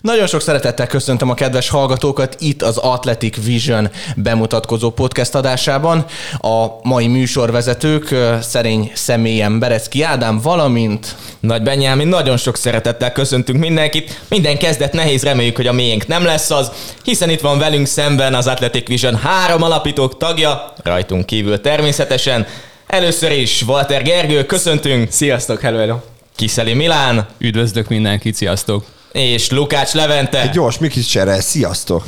Nagyon sok szeretettel köszöntöm a kedves hallgatókat itt az Athletic Vision bemutatkozó podcast adásában. A mai műsorvezetők szerény személyen Berecki Ádám, valamint Nagy Benyámin, nagyon sok szeretettel köszöntünk mindenkit. Minden kezdet nehéz, reméljük, hogy a miénk nem lesz az, hiszen itt van velünk szemben az Athletic Vision három alapítók tagja, rajtunk kívül természetesen. Először is Walter Gergő, köszöntünk. Sziasztok, hello, hello. Kiszeli Milán. Üdvözlök mindenkit, sziasztok! És Lukács Levente. Egy gyors Mikis csere, sziasztok!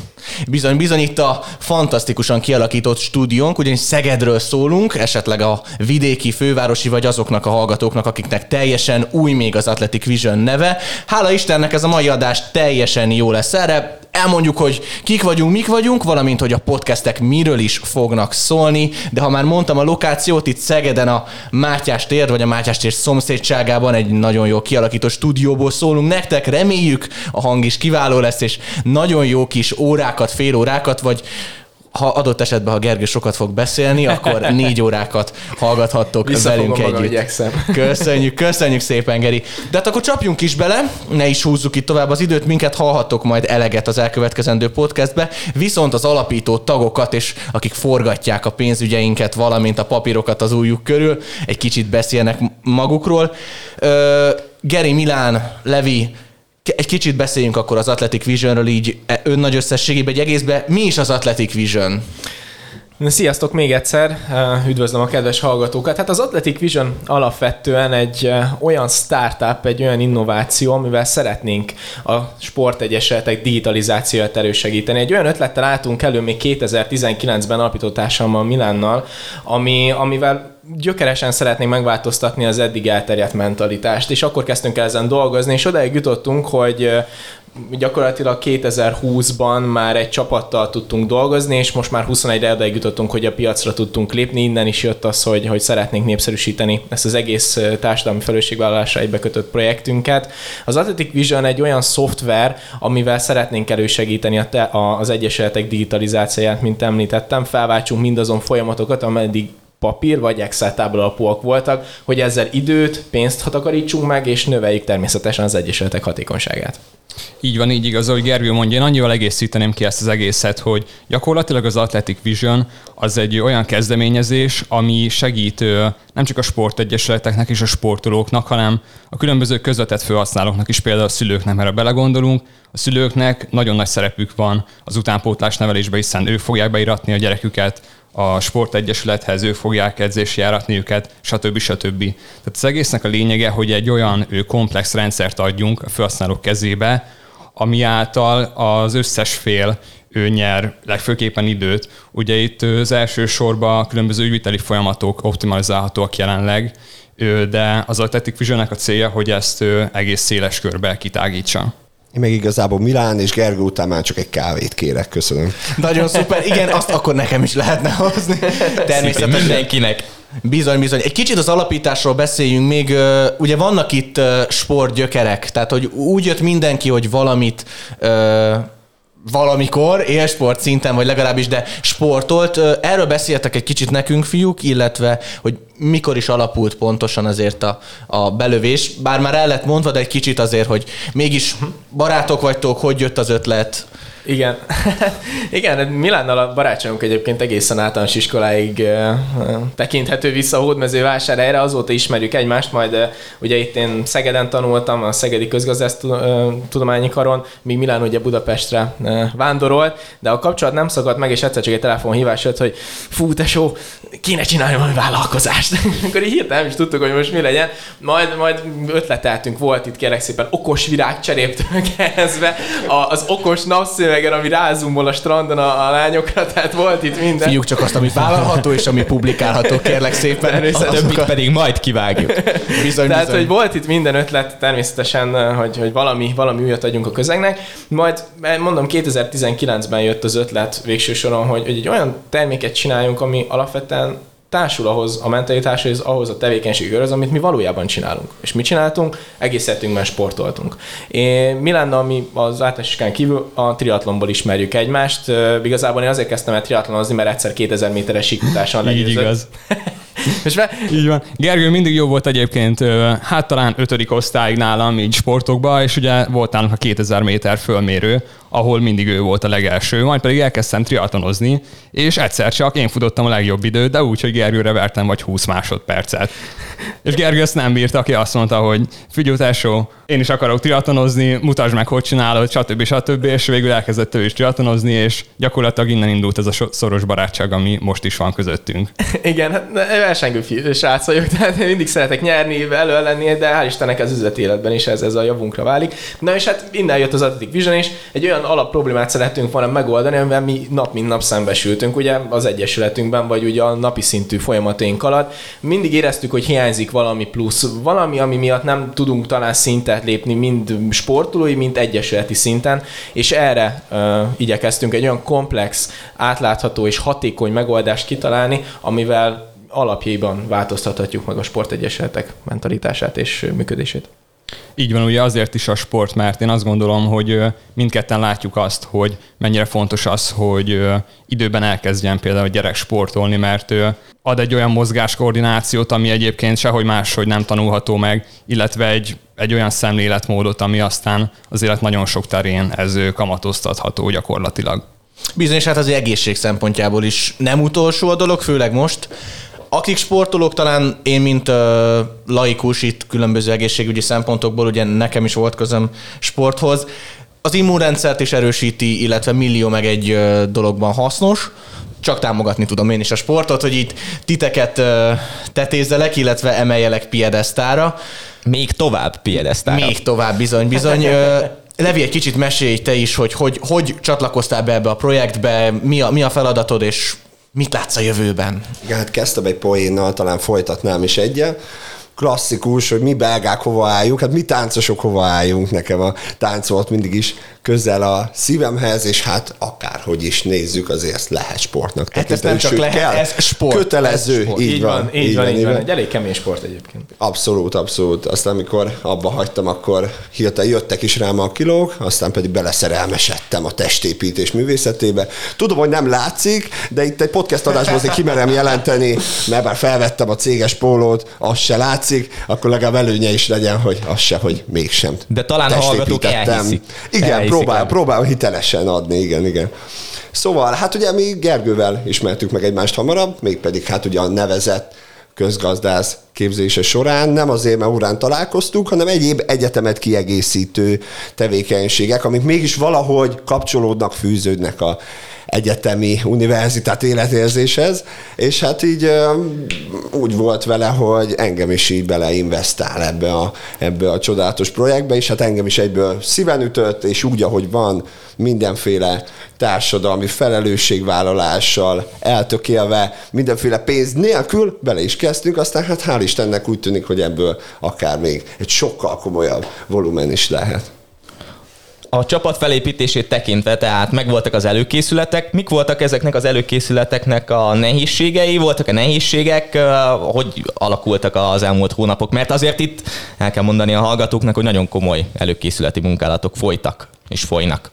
Bizony, bizony itt a fantasztikusan kialakított stúdiónk, ugyanis Szegedről szólunk, esetleg a vidéki, fővárosi vagy azoknak a hallgatóknak, akiknek teljesen új még az Athletic Vision neve. Hála Istennek ez a mai adás teljesen jó lesz erre. Elmondjuk, hogy kik vagyunk, mik vagyunk, valamint, hogy a podcastek miről is fognak szólni, de ha már mondtam a lokációt, itt Szegeden a Mátyás tér, vagy a Mátyás tér szomszédságában egy nagyon jó kialakított stúdióból szólunk nektek, reméljük a hang is kiváló lesz, és nagyon jó kis órákat, fél órákat, vagy ha adott esetben, ha Gergő sokat fog beszélni, akkor négy órákat hallgathattok Visszafogom velünk együtt. igyekszem. Köszönjük, köszönjük szépen, Geri. De hát akkor csapjunk is bele, ne is húzzuk itt tovább az időt, minket hallhattok majd eleget az elkövetkezendő podcastbe, viszont az alapító tagokat, és akik forgatják a pénzügyeinket, valamint a papírokat az újjuk körül, egy kicsit beszélnek magukról. Geri, Milán, Levi, egy kicsit beszéljünk akkor az Athletic Visionről így e- ön nagy összességében egy egészben. Mi is az Athletic Vision? Sziasztok még egyszer, üdvözlöm a kedves hallgatókat. Hát az Athletic Vision alapvetően egy olyan startup, egy olyan innováció, amivel szeretnénk a sportegyesületek digitalizációját elősegíteni. Egy olyan ötlettel álltunk elő még 2019-ben alapítótársammal Milánnal, ami, amivel gyökeresen szeretnénk megváltoztatni az eddig elterjedt mentalitást, és akkor kezdtünk el ezen dolgozni, és odáig jutottunk, hogy gyakorlatilag 2020-ban már egy csapattal tudtunk dolgozni, és most már 21-re odaig jutottunk, hogy a piacra tudtunk lépni. Innen is jött az, hogy, hogy szeretnénk népszerűsíteni ezt az egész társadalmi felelősségvállalásra egybekötött projektünket. Az Athletic Vision egy olyan szoftver, amivel szeretnénk elősegíteni a te, a, az egyesületek digitalizációját, mint említettem, felváltsunk mindazon folyamatokat, ameddig papír vagy Excel tábla alapúak voltak, hogy ezzel időt, pénzt takarítsunk meg, és növeljük természetesen az egyesületek hatékonyságát. Így van, így igaz, ahogy Gergő mondja, én annyival egészíteném ki ezt az egészet, hogy gyakorlatilag az Athletic Vision az egy olyan kezdeményezés, ami segít nem csak a sportegyesületeknek és a sportolóknak, hanem a különböző közvetett felhasználóknak is, például a szülőknek, mert ha belegondolunk, a szülőknek nagyon nagy szerepük van az utánpótlás nevelésben, hiszen ők fogják beiratni a gyereküket a sportegyesülethez, ők fogják edzési járatni őket, stb. stb. Tehát az egésznek a lényege, hogy egy olyan komplex rendszert adjunk a felhasználók kezébe, ami által az összes fél ő nyer legfőképpen időt. Ugye itt az első sorban a különböző ügyviteli folyamatok optimalizálhatóak jelenleg, de az Athletic Visionnek a célja, hogy ezt egész széles körbe kitágítsa. Én meg igazából Milán és Gergő után már csak egy kávét kérek, köszönöm. Nagyon szuper, igen, azt akkor nekem is lehetne hozni. Természetesen. mindenkinek. Bizony, bizony. Egy kicsit az alapításról beszéljünk még. Ugye vannak itt sportgyökerek, tehát hogy úgy jött mindenki, hogy valamit valamikor, élsport szinten, vagy legalábbis, de sportolt. Erről beszéltek egy kicsit nekünk, fiúk, illetve, hogy mikor is alapult pontosan azért a, a belövés. Bár már el lett mondva, de egy kicsit azért, hogy mégis barátok vagytok, hogy jött az ötlet. Igen. Igen, Milánnal a barátságunk egyébként egészen általános iskoláig tekinthető vissza a hódmezővásárhelyre, azóta ismerjük egymást, majd ugye itt én Szegeden tanultam, a Szegedi Közgazdásztudományi Karon, míg Milán ugye Budapestre vándorolt, de a kapcsolat nem szakadt meg, és egyszer csak egy telefonhívás jött, hogy fú, tesó, kéne csinálni valami vállalkozást. Akkor így hirtelen is tudtuk, hogy most mi legyen. Majd, majd ötleteltünk, volt itt kérlek szépen okos virágcseréptől kezdve, az okos napszövegen, ami rázumol a strandon a, a lányokra, tehát volt itt minden. Fiúk csak azt, ami vállalható, és ami publikálható, kérlek szépen. Természetesen. Többit pedig majd kivágjuk. Bizony, Tehát, bizony. hogy volt itt minden ötlet természetesen, hogy, hogy valami, valami újat adjunk a közegnek. Majd mondom, 2019-ben jött az ötlet végső soron, hogy, hogy egy olyan terméket csináljunk, ami alapvetően társul ahhoz a mentalitáshoz, ahhoz a tevékenységhez, amit mi valójában csinálunk. És mit csináltunk? Egész életünkben sportoltunk. Milánnal mi az általános kívül a triatlonból ismerjük egymást. Igazából én azért kezdtem el triatlonozni, mert egyszer 2000 méteres síkfutáson Így legyőzött. igaz. Most már Így van. Gergő mindig jó volt egyébként, hát talán ötödik osztályig nálam így sportokban, és ugye volt nálunk a 2000 méter fölmérő, ahol mindig ő volt a legelső, majd pedig elkezdtem triatonozni, és egyszer csak én futottam a legjobb időt, de úgy, hogy Gergőre vertem vagy 20 másodpercet. És Gergő ezt nem bírta, aki azt mondta, hogy figyelj, tesó, én is akarok triatonozni, mutasd meg, hogy csinálod, stb. stb. És végül elkezdett ő is triatonozni, és gyakorlatilag innen indult ez a szoros barátság, ami most is van közöttünk. Igen, hát versengő fi- srác vagyok, tehát én mindig szeretek nyerni, elő lenni, de hál' Istennek ez üzleti életben is ez, ez a javunkra válik. Na és hát innen jött az Athletic Vision is, egy olyan alap problémát szerettünk volna megoldani, amivel mi nap mint nap szembesültünk, ugye az egyesületünkben, vagy ugye a napi szintű folyamataink alatt. Mindig éreztük, hogy hiányzik valami plusz, valami, ami miatt nem tudunk talán szintet lépni, mind sportolói, mind egyesületi szinten, és erre uh, igyekeztünk egy olyan komplex, átlátható és hatékony megoldást kitalálni, amivel alapjaiban változtathatjuk meg a sportegyesületek mentalitását és működését. Így van, ugye azért is a sport, mert én azt gondolom, hogy mindketten látjuk azt, hogy mennyire fontos az, hogy időben elkezdjen például a gyerek sportolni, mert ad egy olyan mozgáskoordinációt, ami egyébként sehogy máshogy nem tanulható meg, illetve egy, egy olyan szemléletmódot, ami aztán az élet nagyon sok terén ez kamatoztatható gyakorlatilag. Bizony, hát az egészség szempontjából is nem utolsó a dolog, főleg most. Akik sportolók, talán én, mint uh, laikus itt különböző egészségügyi szempontokból, ugye nekem is volt közöm sporthoz, az immunrendszert is erősíti, illetve millió meg egy uh, dologban hasznos. Csak támogatni tudom én is a sportot, hogy itt titeket tetézzelek, illetve emeljelek piedesztára. Még tovább piedesztára. Még tovább, bizony, bizony. Levi, egy kicsit mesélj te is, hogy, hogy hogy csatlakoztál be ebbe a projektbe, mi a, mi a feladatod, és mit látsz a jövőben? Igen, hát kezdtem egy poénnal, talán folytatnám is egyen. Klasszikus, hogy mi belgák hova álljunk, hát mi táncosok hova álljunk, nekem a tánc volt mindig is közel a szívemhez, és hát akárhogy is nézzük, azért lehet sportnak Hát ez nem csak lehet, kell. ez sport. Kötelező, Ez sport. így, így van, így van, így van. Egy elég kemény sport egyébként. Abszolút, abszolút. Aztán amikor abba hagytam, akkor hirtelen jöttek is rám a kilók, aztán pedig beleszerelmesedtem a testépítés művészetébe. Tudom, hogy nem látszik, de itt egy podcast adásban azért kimerem jelenteni, mert bár felvettem a céges pólót, az se látszik, akkor legalább előnye is legyen, hogy az se, hogy mégsem. De talán a hallgatók elhiszik. Igen, Elhiszik próbál, el. próbál hitelesen adni, igen, igen. Szóval, hát ugye mi Gergővel ismertük meg egymást hamarabb, mégpedig hát ugye a nevezett közgazdász képzése során nem azért, mert urán találkoztunk, hanem egyéb egyetemet kiegészítő tevékenységek, amik mégis valahogy kapcsolódnak, fűződnek a egyetemi univerzitát életérzéshez, és hát így úgy volt vele, hogy engem is így beleinvestál ebbe a, ebbe a csodálatos projektbe, és hát engem is egyből szíven ütött, és úgy, ahogy van, mindenféle társadalmi felelősségvállalással eltökélve, mindenféle pénz nélkül bele is kezdtünk, aztán hát hál' Istennek úgy tűnik, hogy ebből akár még egy sokkal komolyabb volumen is lehet. A csapat felépítését tekintve, tehát megvoltak az előkészületek. Mik voltak ezeknek az előkészületeknek a nehézségei? Voltak a nehézségek? Hogy alakultak az elmúlt hónapok? Mert azért itt el kell mondani a hallgatóknak, hogy nagyon komoly előkészületi munkálatok folytak és folynak.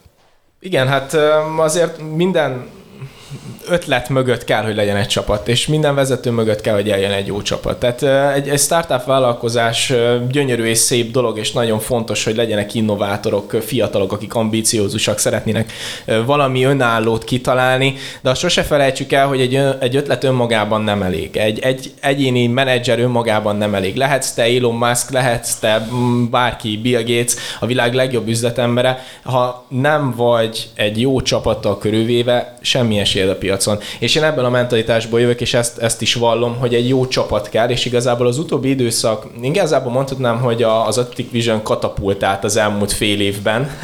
Igen, hát azért minden ötlet mögött kell, hogy legyen egy csapat, és minden vezető mögött kell, hogy eljön egy jó csapat. Tehát egy, egy startup vállalkozás gyönyörű és szép dolog, és nagyon fontos, hogy legyenek innovátorok, fiatalok, akik ambíciózusak, szeretnének valami önállót kitalálni, de azt sose felejtsük el, hogy egy, egy ötlet önmagában nem elég. Egy, egy egyéni menedzser önmagában nem elég. Lehetsz te Elon Musk, lehetsz te mm, bárki, Bill Gates, a világ legjobb üzletembere, ha nem vagy egy jó csapattal körülvéve, semmi esélyed a piacon. És én ebben a mentalitásból jövök, és ezt, ezt is vallom, hogy egy jó csapat kell, és igazából az utóbbi időszak, igazából mondhatnám, hogy az Atlantic Vision katapultált az elmúlt fél évben.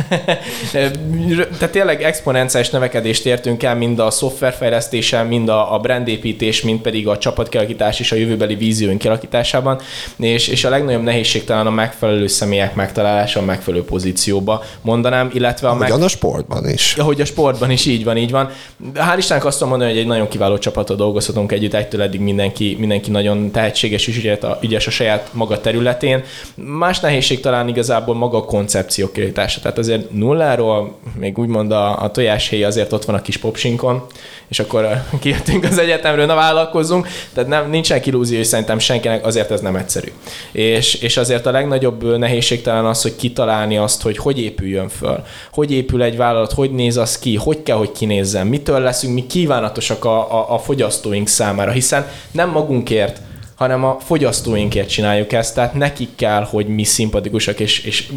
Tehát tényleg exponenciális növekedést értünk el, mind a szoftverfejlesztéssel, mind a, a brandépítés, mind pedig a csapatkialakítás és a jövőbeli vízióink kialakításában, és, és a legnagyobb nehézség talán a megfelelő személyek megtalálása a megfelelő pozícióba mondanam, illetve a meg... Ugyan a sportban is. Ahogy a sportban is így van, így van. Hál' Istennek azt tudom mondani, hogy egy nagyon kiváló csapatot dolgozhatunk együtt, egytől eddig mindenki, mindenki nagyon tehetséges és ügyes a, ügyes a saját maga területén. Más nehézség talán igazából maga a koncepció kialakítása. Tehát azért nulláról, még úgymond a, a tojáshéj azért ott van a kis popsinkon, és akkor kijöttünk az egyetemről, na vállalkozzunk, tehát nem, nincsen illúzió, és szerintem senkinek azért ez nem egyszerű. És, és azért a legnagyobb nehézség talán az, hogy kitalálni azt, hogy hogy épüljön föl, hogy épül egy vállalat, hogy néz az ki, hogy kell, hogy kinézzen, mitől leszünk mi kívánatosak a, a, a fogyasztóink számára, hiszen nem magunkért, hanem a fogyasztóinkért csináljuk ezt, tehát nekik kell, hogy mi szimpatikusak és, és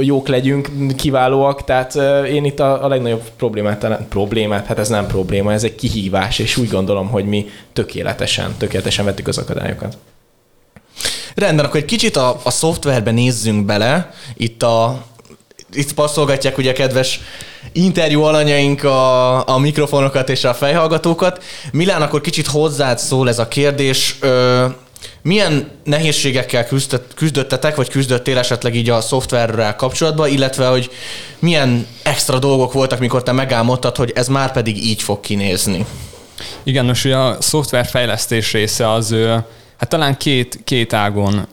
jók legyünk, kiválóak, tehát én itt a, a legnagyobb problémát, problémát, hát ez nem probléma, ez egy kihívás, és úgy gondolom, hogy mi tökéletesen, tökéletesen vettük az akadályokat. Rendben, akkor egy kicsit a, a szoftverbe nézzünk bele. Itt a itt passzolgatják ugye kedves interjú alanyaink a, a mikrofonokat és a fejhallgatókat. Milán, akkor kicsit hozzád szól ez a kérdés. Ö, milyen nehézségekkel küzdött, küzdöttetek, vagy küzdöttél esetleg így a szoftverrel kapcsolatban, illetve hogy milyen extra dolgok voltak, mikor te megálmodtad, hogy ez már pedig így fog kinézni? Igen, most ugye a szoftverfejlesztés része az, hát talán két, két ágon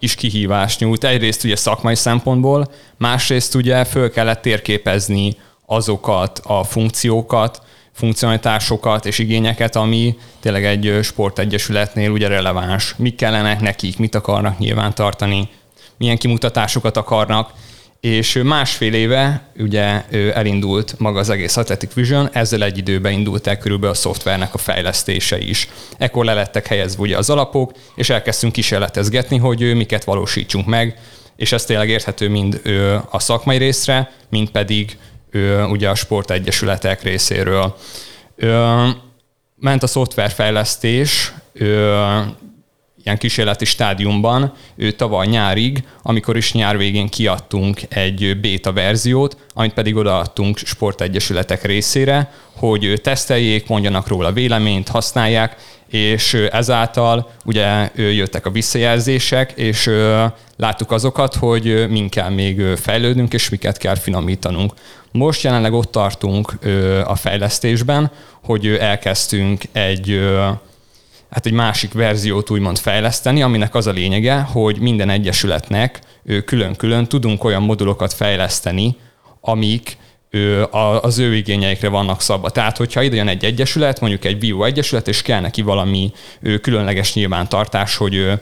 is kihívást nyújt. Egyrészt ugye szakmai szempontból, másrészt ugye föl kellett térképezni azokat a funkciókat, funkcionalitásokat és igényeket, ami tényleg egy sportegyesületnél ugye releváns. Mik kellene nekik, mit akarnak nyilván tartani, milyen kimutatásokat akarnak, és másfél éve ugye elindult maga az egész Athletic Vision, ezzel egy időben indult el körülbelül a szoftvernek a fejlesztése is. Ekkor le lettek helyezve ugye az alapok, és elkezdtünk kísérletezgetni, hogy miket valósítsunk meg, és ez tényleg érthető mind a szakmai részre, mind pedig ugye a sportegyesületek részéről. Ment a szoftverfejlesztés, ilyen kísérleti stádiumban ő tavaly nyárig, amikor is nyár végén kiadtunk egy beta verziót, amit pedig odaadtunk sportegyesületek részére, hogy teszteljék, mondjanak róla véleményt, használják, és ezáltal ugye jöttek a visszajelzések, és láttuk azokat, hogy min még fejlődnünk, és miket kell finomítanunk. Most jelenleg ott tartunk a fejlesztésben, hogy elkezdtünk egy hát egy másik verziót úgymond fejleszteni, aminek az a lényege, hogy minden egyesületnek külön-külön tudunk olyan modulokat fejleszteni, amik az ő igényeikre vannak szabva. Tehát, hogyha ide jön egy egyesület, mondjuk egy Vivo egyesület, és kell neki valami különleges nyilvántartás, hogy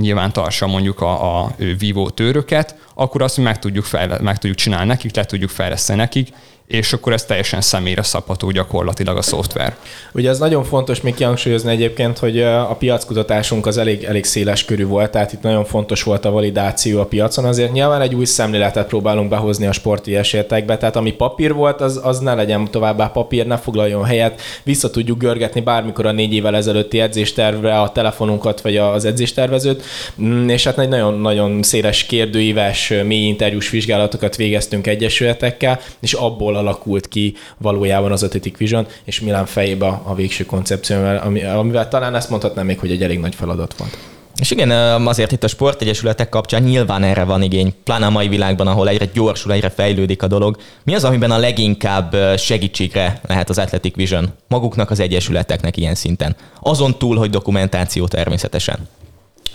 nyilvántartsa mondjuk a, a Vivo tőröket, akkor azt meg tudjuk, fejle, meg tudjuk csinálni nekik, le tudjuk fejleszteni nekik, és akkor ez teljesen személyre szabható gyakorlatilag a szoftver. Ugye ez nagyon fontos még kihangsúlyozni egyébként, hogy a piackutatásunk az elég, elég széles körű volt, tehát itt nagyon fontos volt a validáció a piacon, azért nyilván egy új szemléletet próbálunk behozni a sporti esértekbe, tehát ami papír volt, az, az ne legyen továbbá papír, ne foglaljon helyet, vissza tudjuk görgetni bármikor a négy évvel ezelőtti edzéstervre a telefonunkat vagy az edzéstervezőt, mm, és hát egy nagyon-nagyon széles kérdőíves, mély interjús vizsgálatokat végeztünk egyesületekkel, és abból alakult ki valójában az Athletic Vision, és Milán fejébe a végső koncepcióval, amivel talán ezt mondhatnám még, hogy egy elég nagy feladat volt. És igen, azért itt a sportegyesületek kapcsán nyilván erre van igény, pláne a mai világban, ahol egyre gyorsul, egyre fejlődik a dolog. Mi az, amiben a leginkább segítségre lehet az Athletic Vision maguknak az egyesületeknek ilyen szinten? Azon túl, hogy dokumentáció természetesen.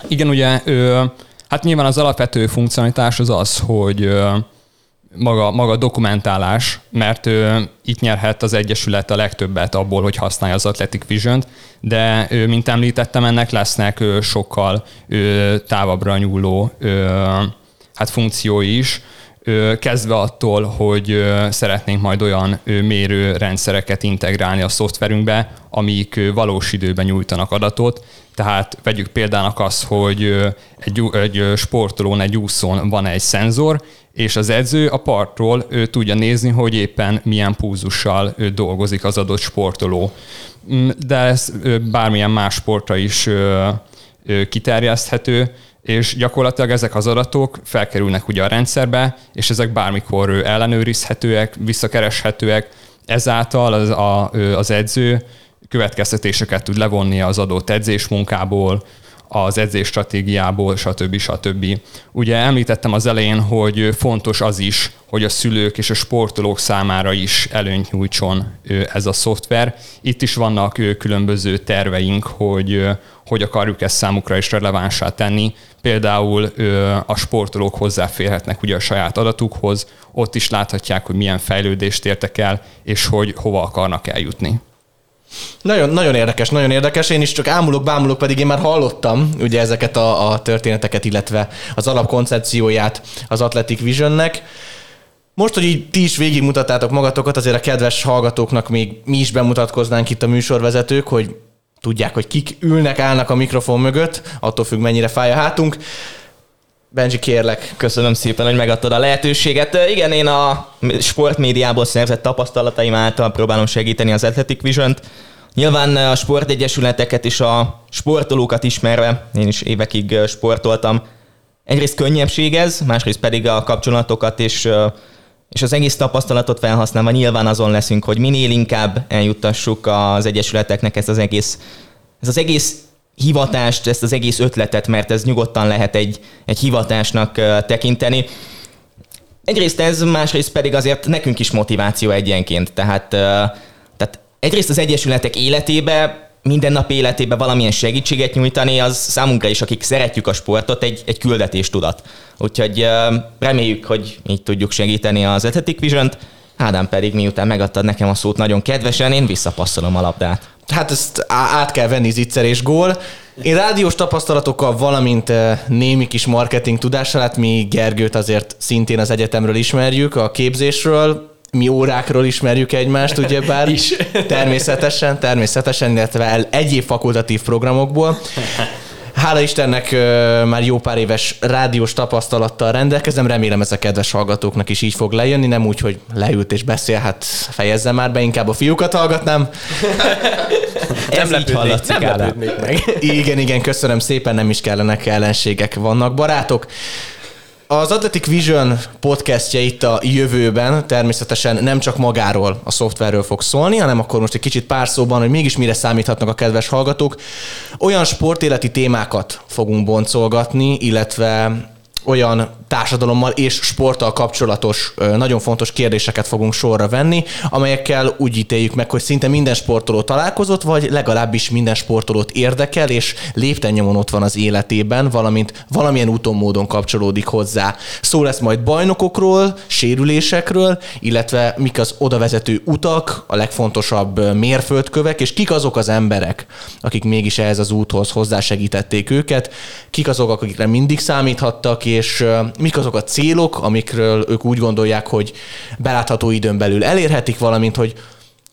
Igen, ugye, hát nyilván az alapvető funkcionalitás az az, hogy maga, maga dokumentálás, mert ő, itt nyerhet az Egyesület a legtöbbet abból, hogy használja az Athletic Vision-t, de ő, mint említettem, ennek lesznek ő, sokkal ő, távabbra nyúló ő, hát funkciói is, kezdve attól, hogy szeretnénk majd olyan mérőrendszereket integrálni a szoftverünkbe, amik valós időben nyújtanak adatot. Tehát vegyük példának azt, hogy egy, egy sportolón, egy úszón van egy szenzor, és az edző a partról ő tudja nézni, hogy éppen milyen púzussal ő dolgozik az adott sportoló. Mm, de ez bármilyen más sportra is kiterjeszthető, és gyakorlatilag ezek az adatok felkerülnek ugye a rendszerbe, és ezek bármikor ellenőrizhetőek, visszakereshetőek, ezáltal az, a, az edző következtetéseket tud levonni az adott edzésmunkából, az edzés stratégiából, stb. stb. Ugye említettem az elején, hogy fontos az is, hogy a szülők és a sportolók számára is előnyt nyújtson ez a szoftver. Itt is vannak különböző terveink, hogy hogy akarjuk ezt számukra is relevánsá tenni. Például a sportolók hozzáférhetnek ugye a saját adatukhoz, ott is láthatják, hogy milyen fejlődést értek el, és hogy hova akarnak eljutni. Nagyon, nagyon érdekes, nagyon érdekes. Én is csak ámulok, bámulok, pedig én már hallottam ugye ezeket a, a történeteket, illetve az alapkoncepcióját az Athletic Visionnek. Most, hogy így ti is végigmutattátok magatokat, azért a kedves hallgatóknak még mi is bemutatkoznánk itt a műsorvezetők, hogy tudják, hogy kik ülnek, állnak a mikrofon mögött, attól függ, mennyire fáj a hátunk. Benji, kérlek. Köszönöm szépen, hogy megadtad a lehetőséget. Igen, én a sportmédiából szerzett tapasztalataim által próbálom segíteni az Athletic Vision-t. Nyilván a sportegyesületeket és a sportolókat ismerve, én is évekig sportoltam. Egyrészt könnyebbség ez, másrészt pedig a kapcsolatokat és, és az egész tapasztalatot felhasználva nyilván azon leszünk, hogy minél inkább eljuttassuk az egyesületeknek ezt az egész, ez az egész hivatást, ezt az egész ötletet, mert ez nyugodtan lehet egy, egy hivatásnak tekinteni. Egyrészt ez, másrészt pedig azért nekünk is motiváció egyenként. Tehát, tehát egyrészt az egyesületek életébe, minden életébe valamilyen segítséget nyújtani, az számunkra is, akik szeretjük a sportot, egy, egy küldetéstudat. Úgyhogy reméljük, hogy így tudjuk segíteni az Athletic Vision-t. Ádám pedig miután megadtad nekem a szót nagyon kedvesen, én visszapasszolom a labdát. Hát ezt át kell venni zicser és gól. Én rádiós tapasztalatokkal, valamint némi kis marketing tudással, hát mi Gergőt azért szintén az egyetemről ismerjük, a képzésről, mi órákról ismerjük egymást, ugyebár. Is. Természetesen, természetesen, illetve egyéb fakultatív programokból. Hála Istennek már jó pár éves rádiós tapasztalattal rendelkezem, remélem ez a kedves hallgatóknak is így fog lejönni, nem úgy, hogy leült és beszél, hát fejezze már be, inkább a fiúkat hallgatnám. ez nem így hallatszik, nem meg. Igen, igen, köszönöm szépen, nem is kellenek ellenségek, vannak barátok. Az Athletic Vision podcastje itt a jövőben természetesen nem csak magáról, a szoftverről fog szólni, hanem akkor most egy kicsit pár szóban, hogy mégis mire számíthatnak a kedves hallgatók. Olyan sportéleti témákat fogunk boncolgatni, illetve olyan társadalommal és sporttal kapcsolatos nagyon fontos kérdéseket fogunk sorra venni, amelyekkel úgy ítéljük meg, hogy szinte minden sportoló találkozott, vagy legalábbis minden sportolót érdekel, és léptennyomon ott van az életében, valamint valamilyen úton módon kapcsolódik hozzá. Szó lesz majd bajnokokról, sérülésekről, illetve mik az odavezető utak, a legfontosabb mérföldkövek, és kik azok az emberek, akik mégis ehhez az úthoz hozzásegítették őket, kik azok, akikre mindig számíthattak, és mik azok a célok, amikről ők úgy gondolják, hogy belátható időn belül elérhetik, valamint hogy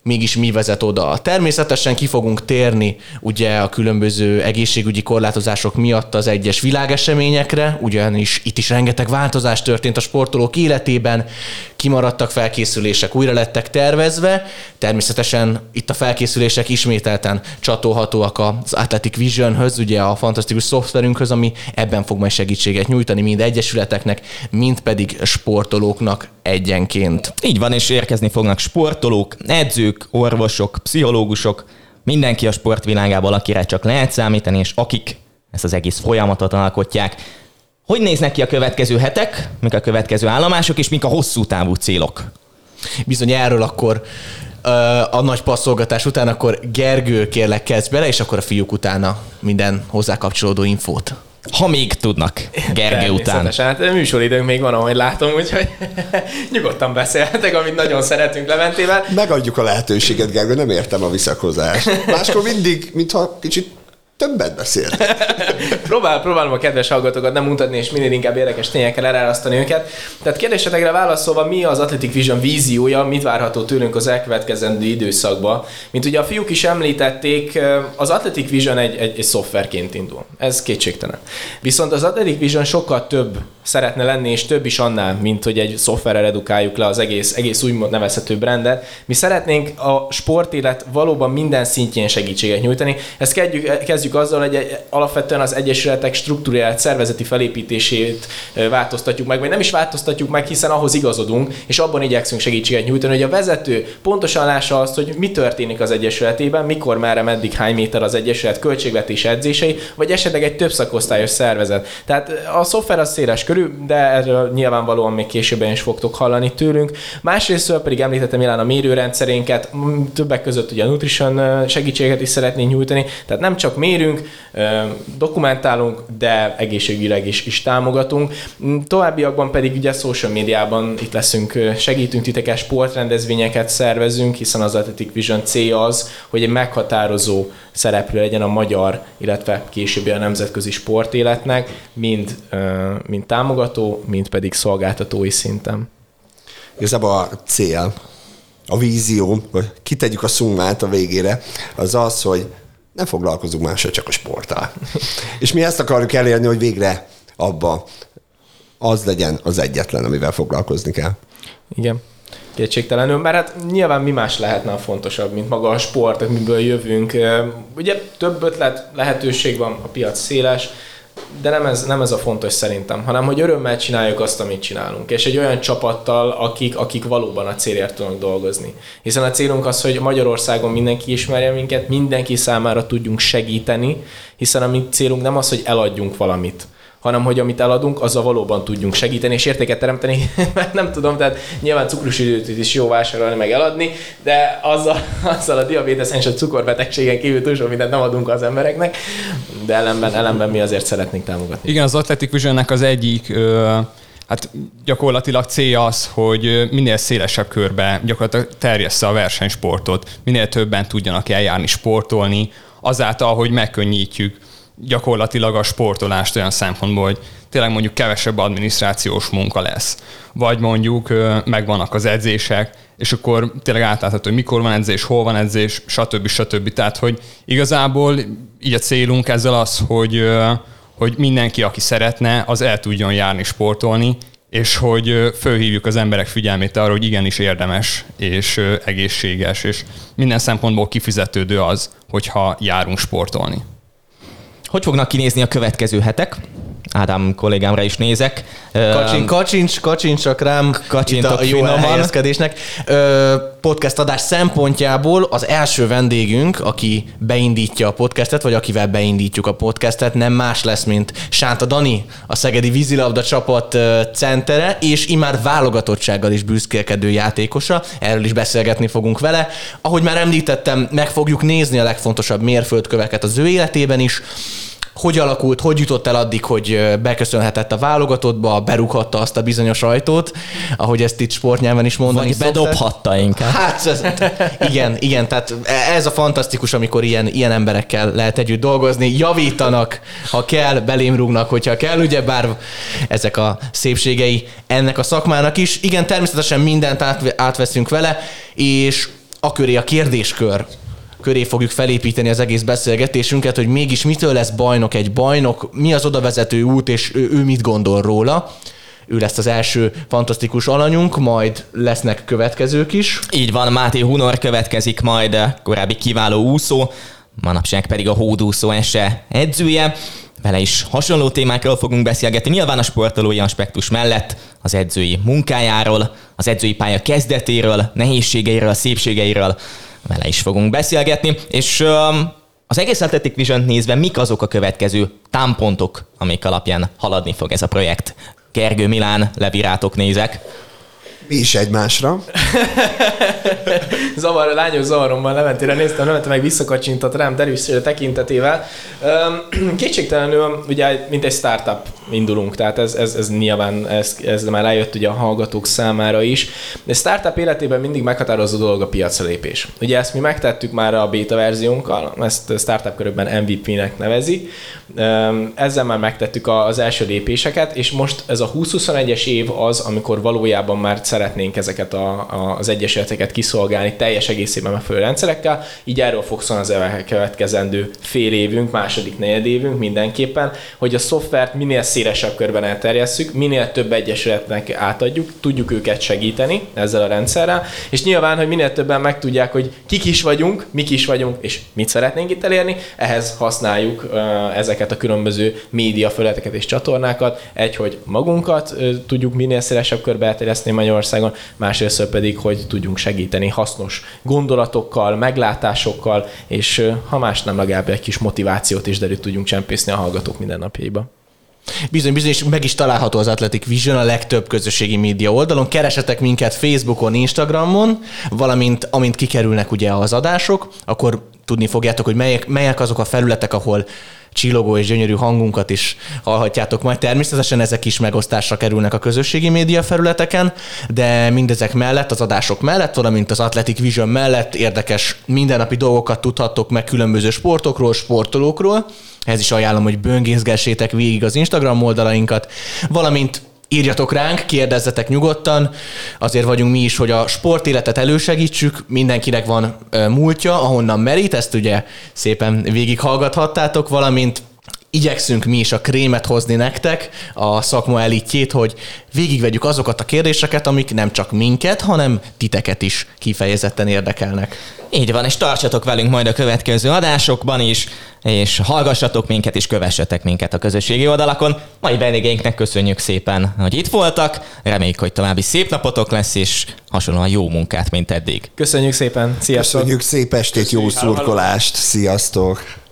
mégis mi vezet oda. Természetesen ki fogunk térni ugye a különböző egészségügyi korlátozások miatt az egyes világeseményekre, ugyanis itt is rengeteg változás történt a sportolók életében, kimaradtak felkészülések, újra lettek tervezve. Természetesen itt a felkészülések ismételten csatolhatóak az Athletic Visionhöz, ugye a fantasztikus szoftverünkhöz, ami ebben fog majd segítséget nyújtani mind egyesületeknek, mind pedig sportolóknak egyenként. Így van, és érkezni fognak sportolók, edzők, orvosok, pszichológusok, mindenki a sportvilágából, akire csak lehet számítani, és akik ezt az egész folyamatot alkotják. Hogy néznek ki a következő hetek, mik a következő állomások, és mik a hosszú távú célok? Bizony erről akkor a nagy passzolgatás után, akkor Gergő kérlek kezd bele, és akkor a fiúk utána minden hozzá kapcsolódó infót. Ha még tudnak, Gergő után. Hát műsoridőnk még van, ahogy látom, úgyhogy nyugodtan beszélhetek, amit nagyon szeretünk Leventével. Megadjuk a lehetőséget, Gergő, nem értem a visszakozást. Máskor mindig, mintha kicsit többet beszél. Próbál, próbálom a kedves hallgatókat nem mutatni, és minél inkább érdekes tényekkel elárasztani őket. Tehát kérdésetekre válaszolva, mi az Athletic Vision víziója, mit várható tőlünk az elkövetkezendő időszakban? Mint ugye a fiúk is említették, az Athletic Vision egy, egy, egy szoftverként indul. Ez kétségtelen. Viszont az Athletic Vision sokkal több szeretne lenni, és több is annál, mint hogy egy szoftverrel edukáljuk le az egész, egész úgymond nevezhető brandet. Mi szeretnénk a sportélet valóban minden szintjén segítséget nyújtani. Ezt kezdjük, kezdjük kezdjük azzal, hogy alapvetően az egyesületek struktúrált szervezeti felépítését változtatjuk meg, vagy nem is változtatjuk meg, hiszen ahhoz igazodunk, és abban igyekszünk segítséget nyújtani, hogy a vezető pontosan lássa azt, hogy mi történik az egyesületében, mikor, merre, meddig, hány méter az egyesület költségvetés edzései, vagy esetleg egy több szakosztályos szervezet. Tehát a szoftver az széles körül, de erről nyilvánvalóan még későbben is fogtok hallani tőlünk. Másrészt pedig említettem Milán a mérőrendszerénket, többek között ugye a Nutrition segítséget is szeretnénk nyújtani, tehát nem csak mérünk, dokumentálunk, de egészségügyileg is, is támogatunk. Továbbiakban pedig ugye social médiában itt leszünk, segítünk titeket, sportrendezvényeket szervezünk, hiszen az Athletic Vision célja az, hogy egy meghatározó szereplő legyen a magyar, illetve későbbi a nemzetközi sportéletnek, mind, mind támogató, mind pedig szolgáltatói szinten. Igazából a cél, a vízió, hogy kitegyük a szummát a végére, az az, hogy nem foglalkozunk mással, csak a sporttal. És mi ezt akarjuk elérni, hogy végre abba az legyen az egyetlen, amivel foglalkozni kell. Igen. Kétségtelenül, mert hát nyilván mi más lehetne a fontosabb, mint maga a sport, miből jövünk. Ugye több ötlet, lehetőség van, a piac széles, de nem ez, nem ez a fontos szerintem, hanem hogy örömmel csináljuk azt, amit csinálunk, és egy olyan csapattal, akik, akik valóban a célért tudnak dolgozni. Hiszen a célunk az, hogy Magyarországon mindenki ismerje minket, mindenki számára tudjunk segíteni, hiszen a mi célunk nem az, hogy eladjunk valamit, hanem hogy amit eladunk, azzal valóban tudjunk segíteni és értéket teremteni, mert nem tudom, tehát nyilván cukrus időt is jó vásárolni, meg eladni, de azzal, azzal a diabéteszen és a cukorbetegségen kívül túl sok mindent nem adunk az embereknek, de ellenben, ellenben mi azért szeretnénk támogatni. Igen, az Athletic Visionnek az egyik ö, hát gyakorlatilag célja az, hogy minél szélesebb körbe gyakorlatilag terjessze a versenysportot, minél többen tudjanak eljárni sportolni, azáltal, hogy megkönnyítjük gyakorlatilag a sportolást olyan szempontból, hogy tényleg mondjuk kevesebb adminisztrációs munka lesz. Vagy mondjuk megvannak az edzések, és akkor tényleg átlátható, hogy mikor van edzés, hol van edzés, stb. stb. Tehát, hogy igazából így a célunk ezzel az, hogy, hogy mindenki, aki szeretne, az el tudjon járni sportolni, és hogy fölhívjuk az emberek figyelmét arra, hogy igenis érdemes és egészséges, és minden szempontból kifizetődő az, hogyha járunk sportolni. Hogy fognak kinézni a következő hetek? Ádám kollégámra is nézek. Kacsin, kacsincs, kacsincsak rám Kacsintok itt a jó elhelyezkedésnek. Podcast adás szempontjából az első vendégünk, aki beindítja a podcastet, vagy akivel beindítjuk a podcastet, nem más lesz, mint Sánta Dani, a Szegedi vízilabda csapat centere, és imár válogatottsággal is büszkélkedő játékosa. Erről is beszélgetni fogunk vele. Ahogy már említettem, meg fogjuk nézni a legfontosabb mérföldköveket az ő életében is hogy alakult, hogy jutott el addig, hogy beköszönhetett a válogatottba, berúghatta azt a bizonyos ajtót, ahogy ezt itt sportnyelven is mondani Vagy bedobhatta inkább. Hát, ez, igen, igen, tehát ez a fantasztikus, amikor ilyen, ilyen emberekkel lehet együtt dolgozni, javítanak, ha kell, belém rúgnak, hogyha kell, ugye bár ezek a szépségei ennek a szakmának is. Igen, természetesen mindent át, átveszünk vele, és a köré a kérdéskör köré fogjuk felépíteni az egész beszélgetésünket, hogy mégis mitől lesz bajnok egy bajnok, mi az odavezető út, és ő, ő mit gondol róla. Ő lesz az első fantasztikus alanyunk, majd lesznek következők is. Így van, Máté Hunor következik majd, korábbi kiváló úszó, manapság pedig a hódúszó ese edzője. Vele is hasonló témákról fogunk beszélgetni, nyilván a sportolói aspektus mellett az edzői munkájáról, az edzői pálya kezdetéről, nehézségeiről, szépségeiről, vele is fogunk beszélgetni, és az egész Athletic vision nézve mik azok a következő támpontok, amik alapján haladni fog ez a projekt? Gergő Milán, levirátok nézek. Mi is egymásra. Zavar, a lányos zavaromban Leventére néztem, Levente meg visszakacsintott rám derűs tekintetével. Kétségtelenül, ugye, mint egy startup indulunk, tehát ez, ez, ez nyilván, ez, ez már rájött ugye a hallgatók számára is. De startup életében mindig meghatározó dolog a piacra. Ugye ezt mi megtettük már a beta verziónkkal, ezt startup körökben MVP-nek nevezi. Ezzel már megtettük az első lépéseket, és most ez a 2021-es év az, amikor valójában már szeretnénk ezeket a, a, az egyesületeket kiszolgálni teljes egészében megfelelő rendszerekkel, így erről fog szólni az elkövetkezendő fél évünk, második negyed évünk mindenképpen, hogy a szoftvert minél szélesebb körben elterjesszük, minél több egyesületnek átadjuk, tudjuk őket segíteni ezzel a rendszerrel, és nyilván, hogy minél többen megtudják, hogy kik is vagyunk, mik is vagyunk, és mit szeretnénk itt elérni, ehhez használjuk ezeket a különböző média és csatornákat. Egy, hogy magunkat tudjuk minél szélesebb körbe elterjeszteni Magyarországon, másrészt pedig, hogy tudjunk segíteni hasznos gondolatokkal, meglátásokkal, és ha más nem, legalább egy kis motivációt is derült tudjunk csempészni a hallgatók mindennapjaiba. Bizony, bizony, és meg is található az Athletic Vision a legtöbb közösségi média oldalon. Keresetek minket Facebookon, Instagramon, valamint amint kikerülnek ugye az adások, akkor tudni fogjátok, hogy melyek, melyek azok a felületek, ahol csillogó és gyönyörű hangunkat is hallhatjátok majd. Természetesen ezek is megosztásra kerülnek a közösségi média felületeken, de mindezek mellett, az adások mellett, valamint az Athletic Vision mellett érdekes mindennapi dolgokat tudhattok meg különböző sportokról, sportolókról. Ez is ajánlom, hogy böngészgessétek végig az Instagram oldalainkat, valamint írjatok ránk, kérdezzetek nyugodtan, azért vagyunk mi is, hogy a sportéletet elősegítsük, mindenkinek van múltja, ahonnan merít, ezt ugye szépen végighallgathattátok, valamint igyekszünk mi is a krémet hozni nektek, a szakma elitjét, hogy végigvegyük azokat a kérdéseket, amik nem csak minket, hanem titeket is kifejezetten érdekelnek. Így van, és tartsatok velünk majd a következő adásokban is, és hallgassatok minket, és kövessetek minket a közösségi oldalakon. Mai vendégeinknek köszönjük szépen, hogy itt voltak. Reméljük, hogy további szép napotok lesz, és hasonlóan jó munkát, mint eddig. Köszönjük szépen, sziasztok! Köszönjük szép estét, jó szurkolást, sziasztok!